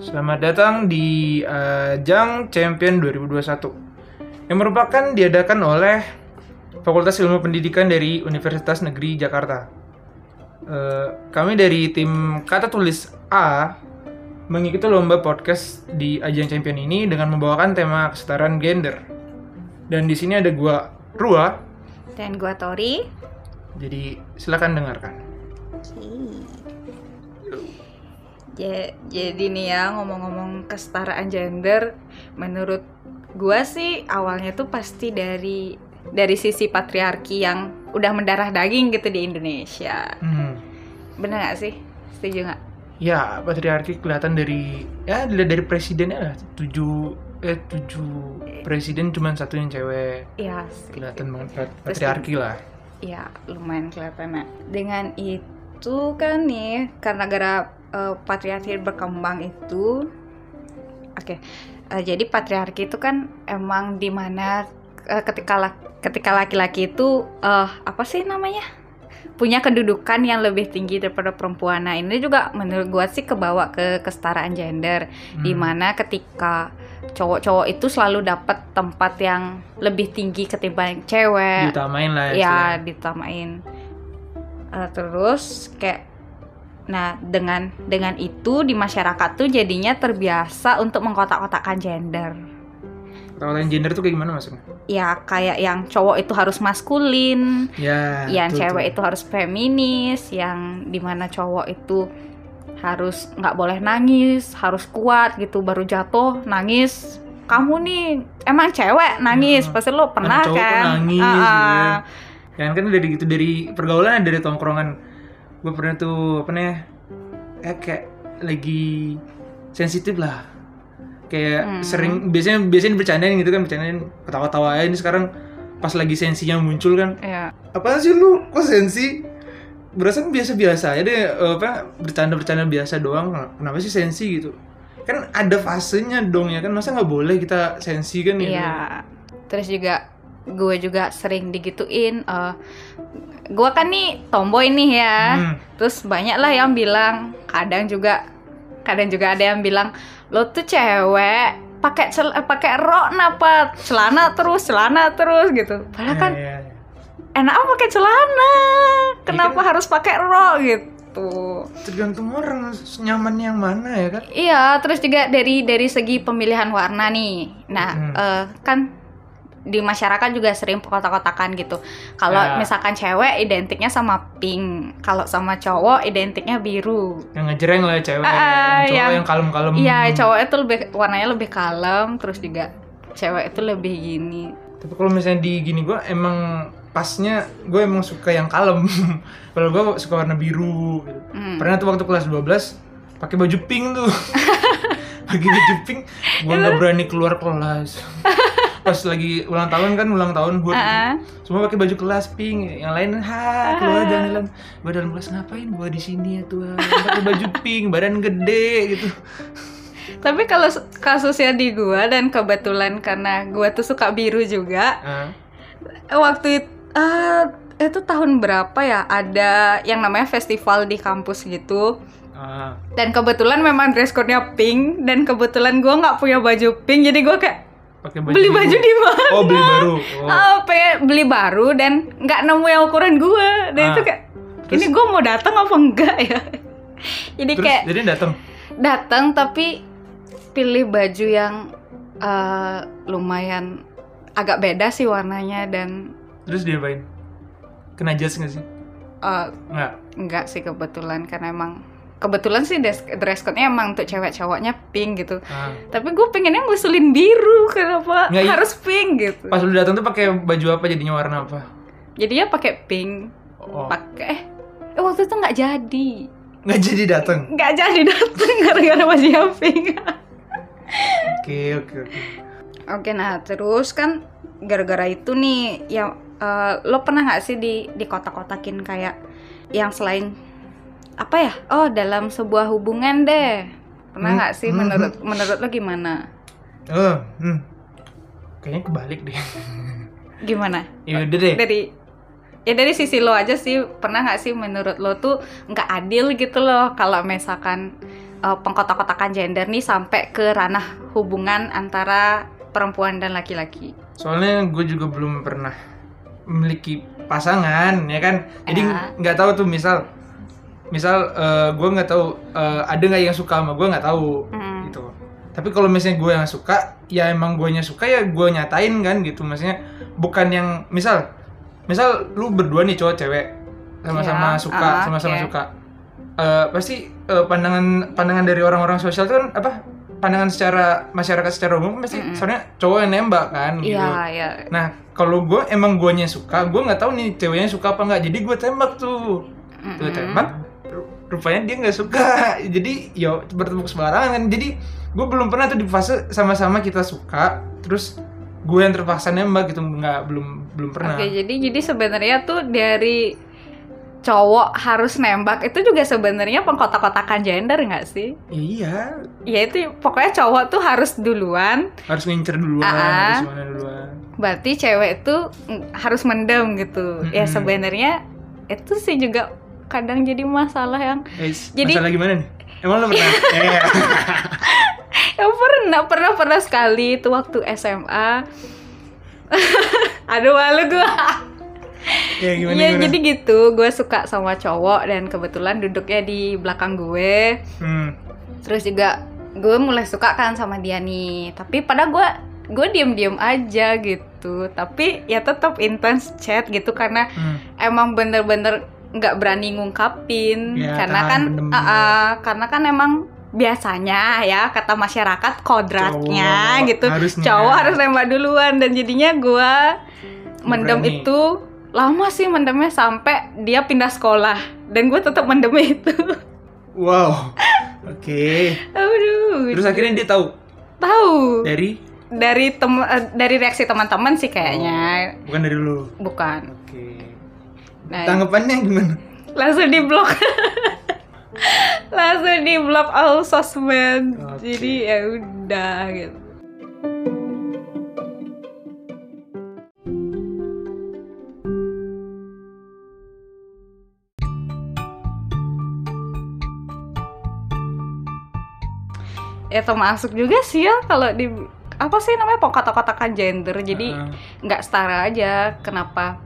Selamat datang di Ajang Champion 2021 yang merupakan diadakan oleh Fakultas Ilmu Pendidikan dari Universitas Negeri Jakarta. Eh, kami dari tim Kata Tulis A mengikuti lomba podcast di Ajang Champion ini dengan membawakan tema kesetaraan gender. Dan di sini ada gua Rua, Dan gua Tori. Jadi silakan dengarkan. Ja- jadi nih ya ngomong-ngomong kesetaraan gender, menurut gua sih awalnya tuh pasti dari dari sisi patriarki yang udah mendarah daging gitu di Indonesia. Hmm. Bener gak sih? Setuju nggak? Ya, patriarki kelihatan dari ya dilihat dari presidennya lah. Tujuh eh tujuh presiden cuma satu yang cewek. Iya. Kelihatan banget pat- patriarki lah. Ya lumayan kelihatan. Nah, Dengan itu kan nih karena gara eh, patriarki berkembang itu, oke. eh, jadi patriarki itu kan emang di mana eh, ketika la- ketika laki-laki itu eh apa sih namanya punya kedudukan yang lebih tinggi daripada perempuan. Nah ini juga menurut gua sih kebawa ke kesetaraan gender Hmm. di mana ketika cowok-cowok itu selalu dapat tempat yang lebih tinggi ketimbang cewek Diutamain lah ya istilahnya. ditamain Eh, terus kayak nah dengan dengan itu di masyarakat tuh jadinya terbiasa untuk mengkotak-kotakkan gender Kata-katain gender tuh kayak gimana maksudnya? ya kayak yang cowok itu harus maskulin Ya. yang cewek itu harus feminis yang di mana cowok itu harus nggak boleh nangis harus kuat gitu baru jatuh nangis kamu nih emang cewek nangis Hmm. pasti lo pernah kan nangis, gitu ah. ya. Ya kan dari gitu dari pergaulan dari tongkrongan. Gue pernah tuh apa nih? Eh kayak lagi sensitif lah. Kayak Hmm. sering biasanya biasanya bercandain gitu kan bercandain ketawa-tawa ini sekarang pas lagi sensinya muncul kan Iya. apaan sih lu kok sensi berasa biasa-biasa aja deh eh, apa bercanda-bercanda biasa doang kenapa sih sensi gitu kan ada fasenya dong ya kan masa nggak boleh kita sensi kan gitu Iya. Terus juga gue juga sering digituin. eh gue kan nih tomboy nih ya. Hmm. Terus banyak lah yang bilang. Kadang juga, kadang juga ada yang bilang lo tuh cewek pakai cel pakai rok napa celana terus celana terus gitu. Padahal kan Iya, iya, iya. Enak apa pakai celana. Kenapa kan- harus pakai rok gitu? tergantung orang nyaman yang mana ya kan Iya, terus juga dari dari segi pemilihan warna nih. Nah, Hmm. eh, kan di masyarakat juga sering kotak-kotakan gitu. Kalau Ya. misalkan cewek identiknya sama pink, kalau sama cowok identiknya biru. yang ngejreng lah cewek Ah, ah, yang cowok yang- yang kalem-kalem Iya, cowok itu lebih warnanya lebih kalem, terus juga cewek itu lebih gini. tapi kalau misalnya di gini gua emang pasnya gue emang suka yang kalem. Kalau gue suka warna biru gitu. Hmm. pernah tuh waktu kelas 12 pakai baju pink tuh. Pakai baju pink gue nggak berani keluar kelas. Pas lagi ulang tahun kan ulang tahun gue Ah, ah. semua pakai baju kelas pink yang lain ha keluar jalan-jalan gue dalam kelas ngapain? Gue di sini ya tuh pakai baju pink badan gede gitu. Tapi kalau kasusnya di gua dan kebetulan karena gua tuh suka biru juga, Ah, waktu itu itu tahun berapa ya ada yang namanya festival di kampus gitu ah. dan kebetulan memang dress code-nya pink dan kebetulan gua nggak punya baju pink jadi gua kayak pakai beli biru. baju di mana oh beli baru oh. Ah, pengen beli baru dan nggak nemu yang ukuran gua dan Ah. itu kayak Terus? ini gua mau datang apa enggak ya jadi terus kayak jadi datang datang tapi pilih baju yang eh, lumayan agak beda sih warnanya dan terus diapain kena jas nggak sih? Eh, nggak? enggak sih kebetulan. Karena emang kebetulan sih dress, dress code-nya emang untuk cewek cowoknya pink gitu. Ah. tapi gue pengennya ngusulin biru kenapa Nggak, i- harus pink gitu? Pas lu datang tuh pakai baju apa? Jadinya warna apa? Jadinya pakai pink. Oh. Pakai eh, eh waktu itu nggak jadi. Nggak jadi datang? Nggak jadi dateng gara-gara bajunya pink. Oke oke oke. Oke, nah terus kan gara-gara itu nih, ya eh, lo pernah nggak sih di di kotak-kotakin kayak yang selain apa ya? Oh, dalam sebuah hubungan deh. Pernah Hmm, nggak sih hmm, menurut menurut lo gimana? oh hmm. kayaknya kebalik deh Gimana? ya udah deh Dari ya dari sisi lo aja sih pernah nggak sih menurut lo tuh nggak adil gitu loh kalau misalkan uh, pengkotak-kotakan gender nih sampai ke ranah hubungan antara perempuan dan laki-laki. Soalnya gue juga belum pernah memiliki pasangan, ya kan? Jadi Ya. nggak tahu tuh misal, misal eh, gue nggak tahu eh, ada nggak yang suka sama gue nggak tahu Mm. gitu. Tapi kalau misalnya gue yang suka, ya emang gue suka ya gue nyatain kan gitu. Maksudnya bukan yang misal, misal lu berdua nih cowok cewek sama-sama Ya, suka, ah, sama-sama oke. suka. Eh, pasti eh, pandangan pandangan dari orang-orang sosial itu kan apa? Pandangan secara masyarakat secara umum pasti Mm-mm. soalnya cowok yang nembak kan gitu. Iya, iya. Nah, kalau gue emang guanya suka, gue nggak tahu nih ceweknya suka apa nggak. Jadi gue tembak tuh, tuh Mm-mm. tembak. ru- Rupanya dia nggak suka. Jadi yo bertepuk sembarangan kan. Jadi gue belum pernah tuh di fase sama-sama kita suka, terus gue yang terpaksa nembak gitu nggak belum belum pernah. Oke, jadi jadi sebenarnya tuh dari cowok harus nembak itu juga sebenarnya pengkotak-kotakan gender nggak sih? Iya, Ya itu pokoknya cowok tuh harus duluan, harus ngincer duluan, Ah. harus mana duluan. berarti cewek itu mm, harus mendem gitu. Ya Mm-mm. sebenarnya itu sih juga kadang jadi masalah yang Eh, Jadi- masalah gimana nih? Emang lo pernah? ya pernah pernah pernah sekali itu waktu SMA. Aduh malu gua. Ya gimana? Gimana? jadi gitu, gue suka sama cowok dan kebetulan duduknya di belakang gue. Hmm. Terus juga gue mulai suka kan sama dia nih. Tapi pada gue gue diem-diem aja gitu. Tapi ya tetap intens chat gitu karena hmm. emang bener-bener nggak berani ngungkapin. Ya, karena kan ah, ah, karena kan emang biasanya ya kata masyarakat kodratnya Cowok gitu harusnya. cowok harus nembak duluan dan jadinya gue mendem Berani. itu lama sih mendemnya sampai dia pindah sekolah dan gue tetap mendem itu Wow. Oke. aduh Terus akhirnya dia tahu tahu dari dari tem eh, dari reaksi teman-teman sih kayaknya bukan dari lu. bukan Oke. nah Tanggapannya gimana? langsung di blok langsung di blok all sosmed Oke. jadi ya udah gitu ya termasuk juga sih ya kalau di apa sih namanya kotak-kotakan gender. Jadi nggak setara aja kenapa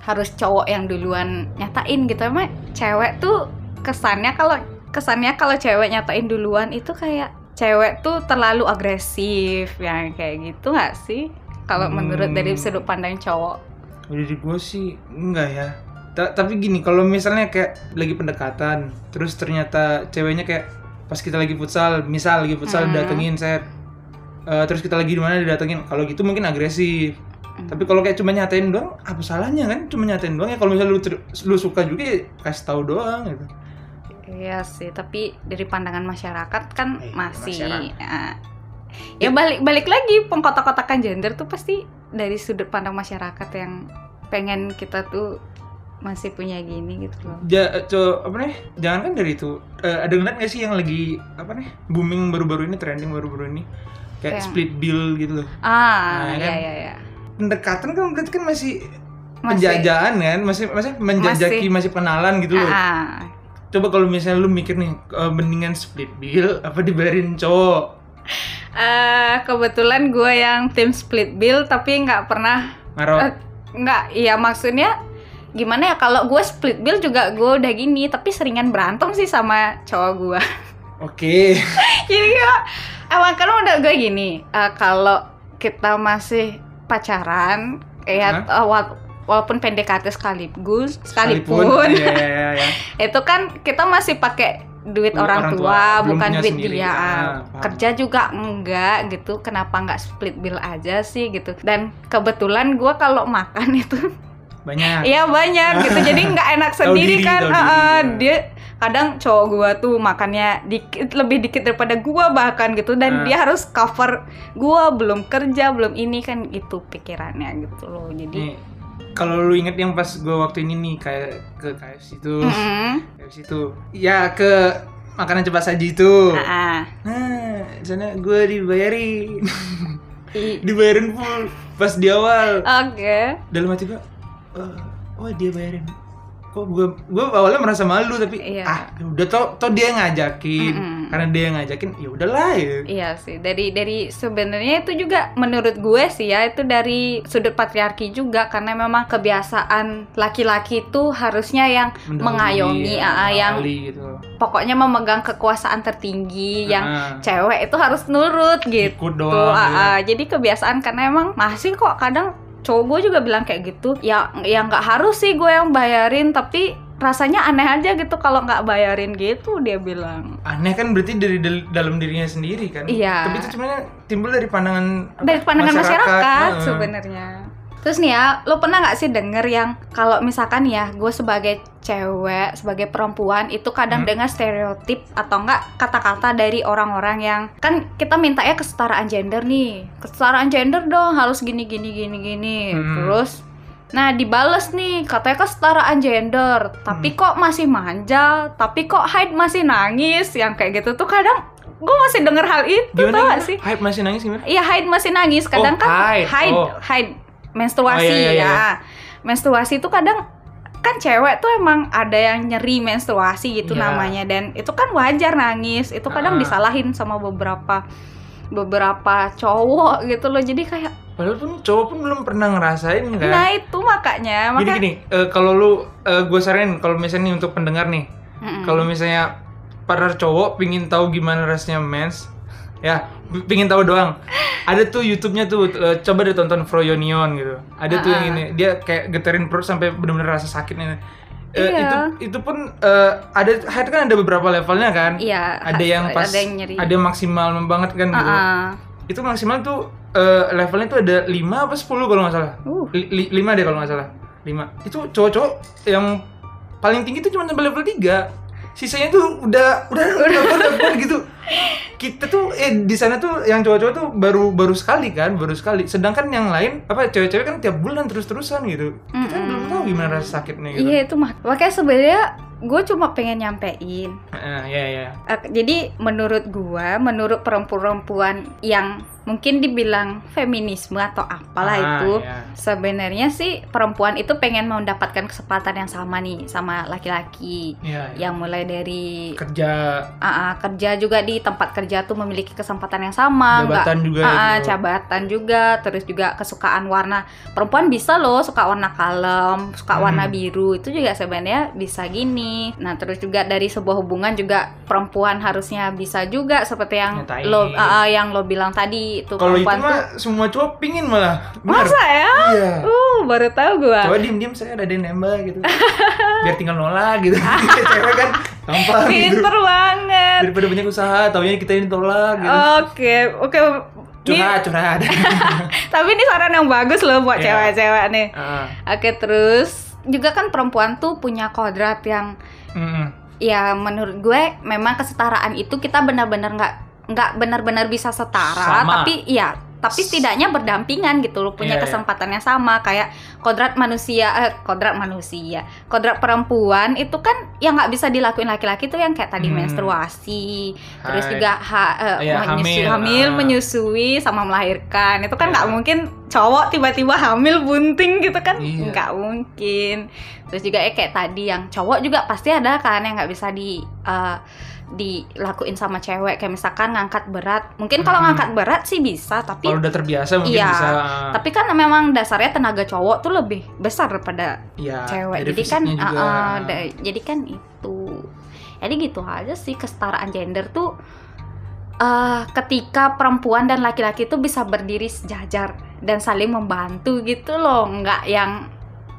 harus cowok yang duluan nyatain gitu. Emang cewek tuh kesannya kalau kesannya kalau cewek nyatain duluan itu kayak cewek tuh terlalu agresif yang kayak gitu nggak sih? Kalau Hmm. menurut dari sudut pandang cowok. Dari gue sih enggak ya. Ta- tapi gini, kalau misalnya kayak lagi pendekatan, terus ternyata ceweknya kayak pas kita lagi futsal, misal lagi futsal Hmm. datengin set, eh, terus kita lagi di mana didatengin, kalau gitu mungkin agresif. Hmm. Tapi kalau kayak cuma nyatain doang, apa salahnya kan? Cuma nyatain doang ya. Kalau misalnya lu lu suka juga ya kasih tahu doang gitu. Iya sih, tapi dari pandangan masyarakat kan Eh, masih masyarakat. ya, ya balik balik lagi pengkotak-kotakan gender tuh pasti dari sudut pandang masyarakat yang pengen kita tuh masih punya gini gitu loh. Ja, co, apa nih? Jangan kan dari itu. Eh, ada ngeliat nggak sih yang lagi apa nih? Booming baru-baru ini, trending baru-baru ini, kayak Yang- split bill gitu loh. Ah, Nah, iya kan? iya iya. pendekatan kan berarti kan masih, Masih- penjajahan kan masih masih menjajaki masih, kenalan gitu loh Ah, coba kalau misalnya lu mikir nih eh, mendingan split bill apa dibayarin cowok eh, kebetulan gue yang tim split bill tapi nggak pernah Maro eh, nggak iya maksudnya gimana ya kalau gue split bill juga gue udah gini tapi seringan berantem sih sama cowok gue oke jadi ya emang kan udah gue gini eh, kalau kita masih pacaran kayak eh, wa- walaupun PDKT sekaligus sekalipun, ya, ya, ya, ya. itu kan kita masih pakai duit orang, orang tua, tua, bukan duit sendiri. dia Ah, paham. kerja juga enggak gitu kenapa nggak split bill aja sih gitu dan kebetulan gue kalau makan itu banyak. Iya banyak gitu. Jadi nggak enak sendiri diri, kan. ya. dia kadang cowok gua tuh makannya dikit lebih dikit daripada gua bahkan gitu. Dan Ah. dia harus cover gua belum kerja belum ini kan itu pikirannya gitu loh. Jadi kalau lu inget yang pas gue waktu ini nih kayak ke KFC itu Mm-mm. KFC itu ya ke makanan cepat saji itu Ah, ah. nah sana gue dibayarin. Dibayarin full pas di awal. Oke. Dalam hati gue "Eh, oh dia bayarin kok gue gue awalnya merasa malu tapi Iya. ah udah toh toh dia yang ngajakin Mm-mm. karena dia yang ngajakin ya udahlah ya Iya sih, dari dari sebenarnya itu juga menurut gue sih ya itu dari sudut patriarki juga karena memang kebiasaan laki-laki itu harusnya yang Mendahului, mengayomi, ya, ah, yang mengawali gitu pokoknya memegang kekuasaan tertinggi, yang Ah, cewek itu harus nurut gitu. ikut doang Ah, gitu. ah. Jadi kebiasaan karena emang masih kok kadang cowok gue juga bilang kayak gitu. Ya ya nggak harus sih gue yang bayarin, tapi rasanya aneh aja gitu kalau nggak bayarin gitu dia bilang. aneh kan berarti dari dal- dalam dirinya sendiri kan Iya. tapi itu sebenarnya timbul dari pandangan dari pandangan masyarakat, Heeh. sebenarnya. Terus nih ya, lo pernah nggak sih denger yang kalau misalkan ya gue sebagai cewek, sebagai perempuan itu kadang Hmm. dengar stereotip atau enggak kata-kata dari orang-orang yang kan kita minta ya kesetaraan gender nih, kesetaraan gender dong harus gini gini gini gini. Hmm. Terus Nah, dibales nih, katanya kesetaraan gender, tapi Hmm. kok masih manja, tapi kok Hyde masih nangis, yang kayak gitu tuh kadang gue masih denger hal itu, gimana, tau gak sih? Hype masih nangis gimana Iya haid masih nangis. Kadang Oh, kan haid. haid, Oh. haid menstruasi Oh, iya, iya, ya. iya. Menstruasi itu kadang kan cewek tuh emang ada yang nyeri menstruasi gitu Iya. namanya dan itu kan wajar nangis. Itu kadang Ah. disalahin sama beberapa beberapa cowok gitu loh. Jadi kayak padahal pun cowok pun belum pernah ngerasain kan nah itu makanya makanya gini eh, kalau lu gue saranin kalau misalnya nih untuk pendengar nih Mm-mm. kalau misalnya para cowok pingin tahu gimana rasanya mens ya pingin tahu doang ada tuh YouTube-nya tuh eh, coba deh tonton Froyonion gitu ada tuh yang Ah. ini dia kayak geterin perut sampai benar-benar rasa sakitnya Eh, Iya. itu itu pun eh, ada head kan ada beberapa levelnya kan iya ada yang pas ada yang nyeri. ada yang maksimal banget kan gitu Ah-ah. itu maksimal tuh eh, levelnya tuh ada 5 apa 10 kalau nggak salah Uh. Li- deh kalau nggak salah lima itu cowok-cowok yang paling tinggi tuh cuma sampai level 3 sisanya tuh udah udah udah udah, udah, gitu. Kita tuh eh di sana tuh yang cowok-cowok tuh baru baru sekali kan baru sekali. Sedangkan yang lain apa cewek-cewek kan tiap bulan terus-terusan gitu. Kita kan belum tahu gimana rasa sakitnya gitu. Iya itu mah. Makanya sebenarnya gue cuma pengen nyampein Heeh, ya ya Eh, jadi menurut gua, menurut perempuan-perempuan yang mungkin dibilang feminisme atau apalah Ah, itu, ya. sebenarnya sih perempuan itu pengen mendapatkan kesempatan yang sama nih sama laki-laki. Iya, iya. Yang mulai dari kerja ah, ah, kerja juga di tempat kerja tuh memiliki kesempatan yang sama, jabatan juga Ah, ah, gitu. jabatan juga, terus juga kesukaan warna. Perempuan bisa loh suka warna kalem, suka Hmm. warna biru. Itu juga sebenarnya bisa gini. Nah, terus juga dari sebuah hubungan juga perempuan harusnya bisa juga seperti yang Nyatain. lo ah, yang lo bilang tadi itu kalau itu perempuan tuh mah semua cowok pingin malah Bener. masa ya? iya Uh, baru tahu gua. coba diem diem saya ada nembak gitu biar tinggal nolak gitu cewek kan gampang gitu Pinter banget. daripada banyak usaha taunya kita ini tolak gitu Oke, oke. Curhat curhat tapi ini saran yang bagus loh buat Iya. cewek-cewek nih. Ah, Oke, terus juga kan perempuan tuh punya kodrat yang mm-mm. ya menurut gue memang kesetaraan itu kita benar-benar nggak nggak benar-benar bisa setara, Sama. tapi ya tapi setidaknya berdampingan gitu loh punya Iya, iya. kesempatan yang sama kayak kodrat manusia eh kodrat manusia kodrat perempuan itu kan yang nggak bisa dilakuin laki-laki tuh yang kayak tadi Hmm. menstruasi terus Hai. juga ha- eh, Iya, menyusui- hamil, hamil ah. menyusui sama melahirkan itu kan Iya. nggak mungkin cowok tiba-tiba hamil bunting gitu kan Iya. nggak mungkin terus juga ya kayak tadi yang cowok juga pasti ada kan yang nggak bisa di eh, dilakuin sama cewek kayak misalkan ngangkat berat mungkin kalau Hmm. ngangkat berat sih bisa tapi kalau udah terbiasa mungkin Iya, bisa tapi kan memang dasarnya tenaga cowok tuh lebih besar daripada ya cewek. jadi kan juga. uh, uh, da- jadi kan itu. Jadi gitu aja sih kesetaraan gender tuh eh ketika perempuan dan laki-laki tuh bisa berdiri sejajar dan saling membantu gitu loh. Nggak yang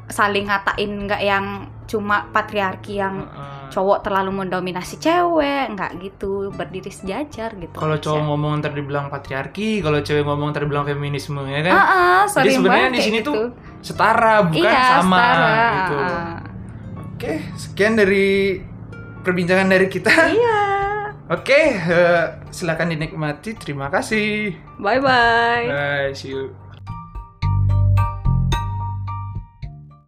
saling ngatain nggak yang cuma patriarki yang Heeh. cowok terlalu mendominasi cewek nggak gitu berdiri sejajar gitu. Kalau cowok ngomong ntar dibilang patriarki kalau cewek ngomong ntar dibilang feminisme ya kan? Ah, ah, Jadi sebenarnya di sini gitu. tuh setara bukan iya, sama setara. gitu. Ah. oke sekian dari perbincangan dari kita. Iya. Oke eh, silakan dinikmati. Terima kasih. Bye bye bye see you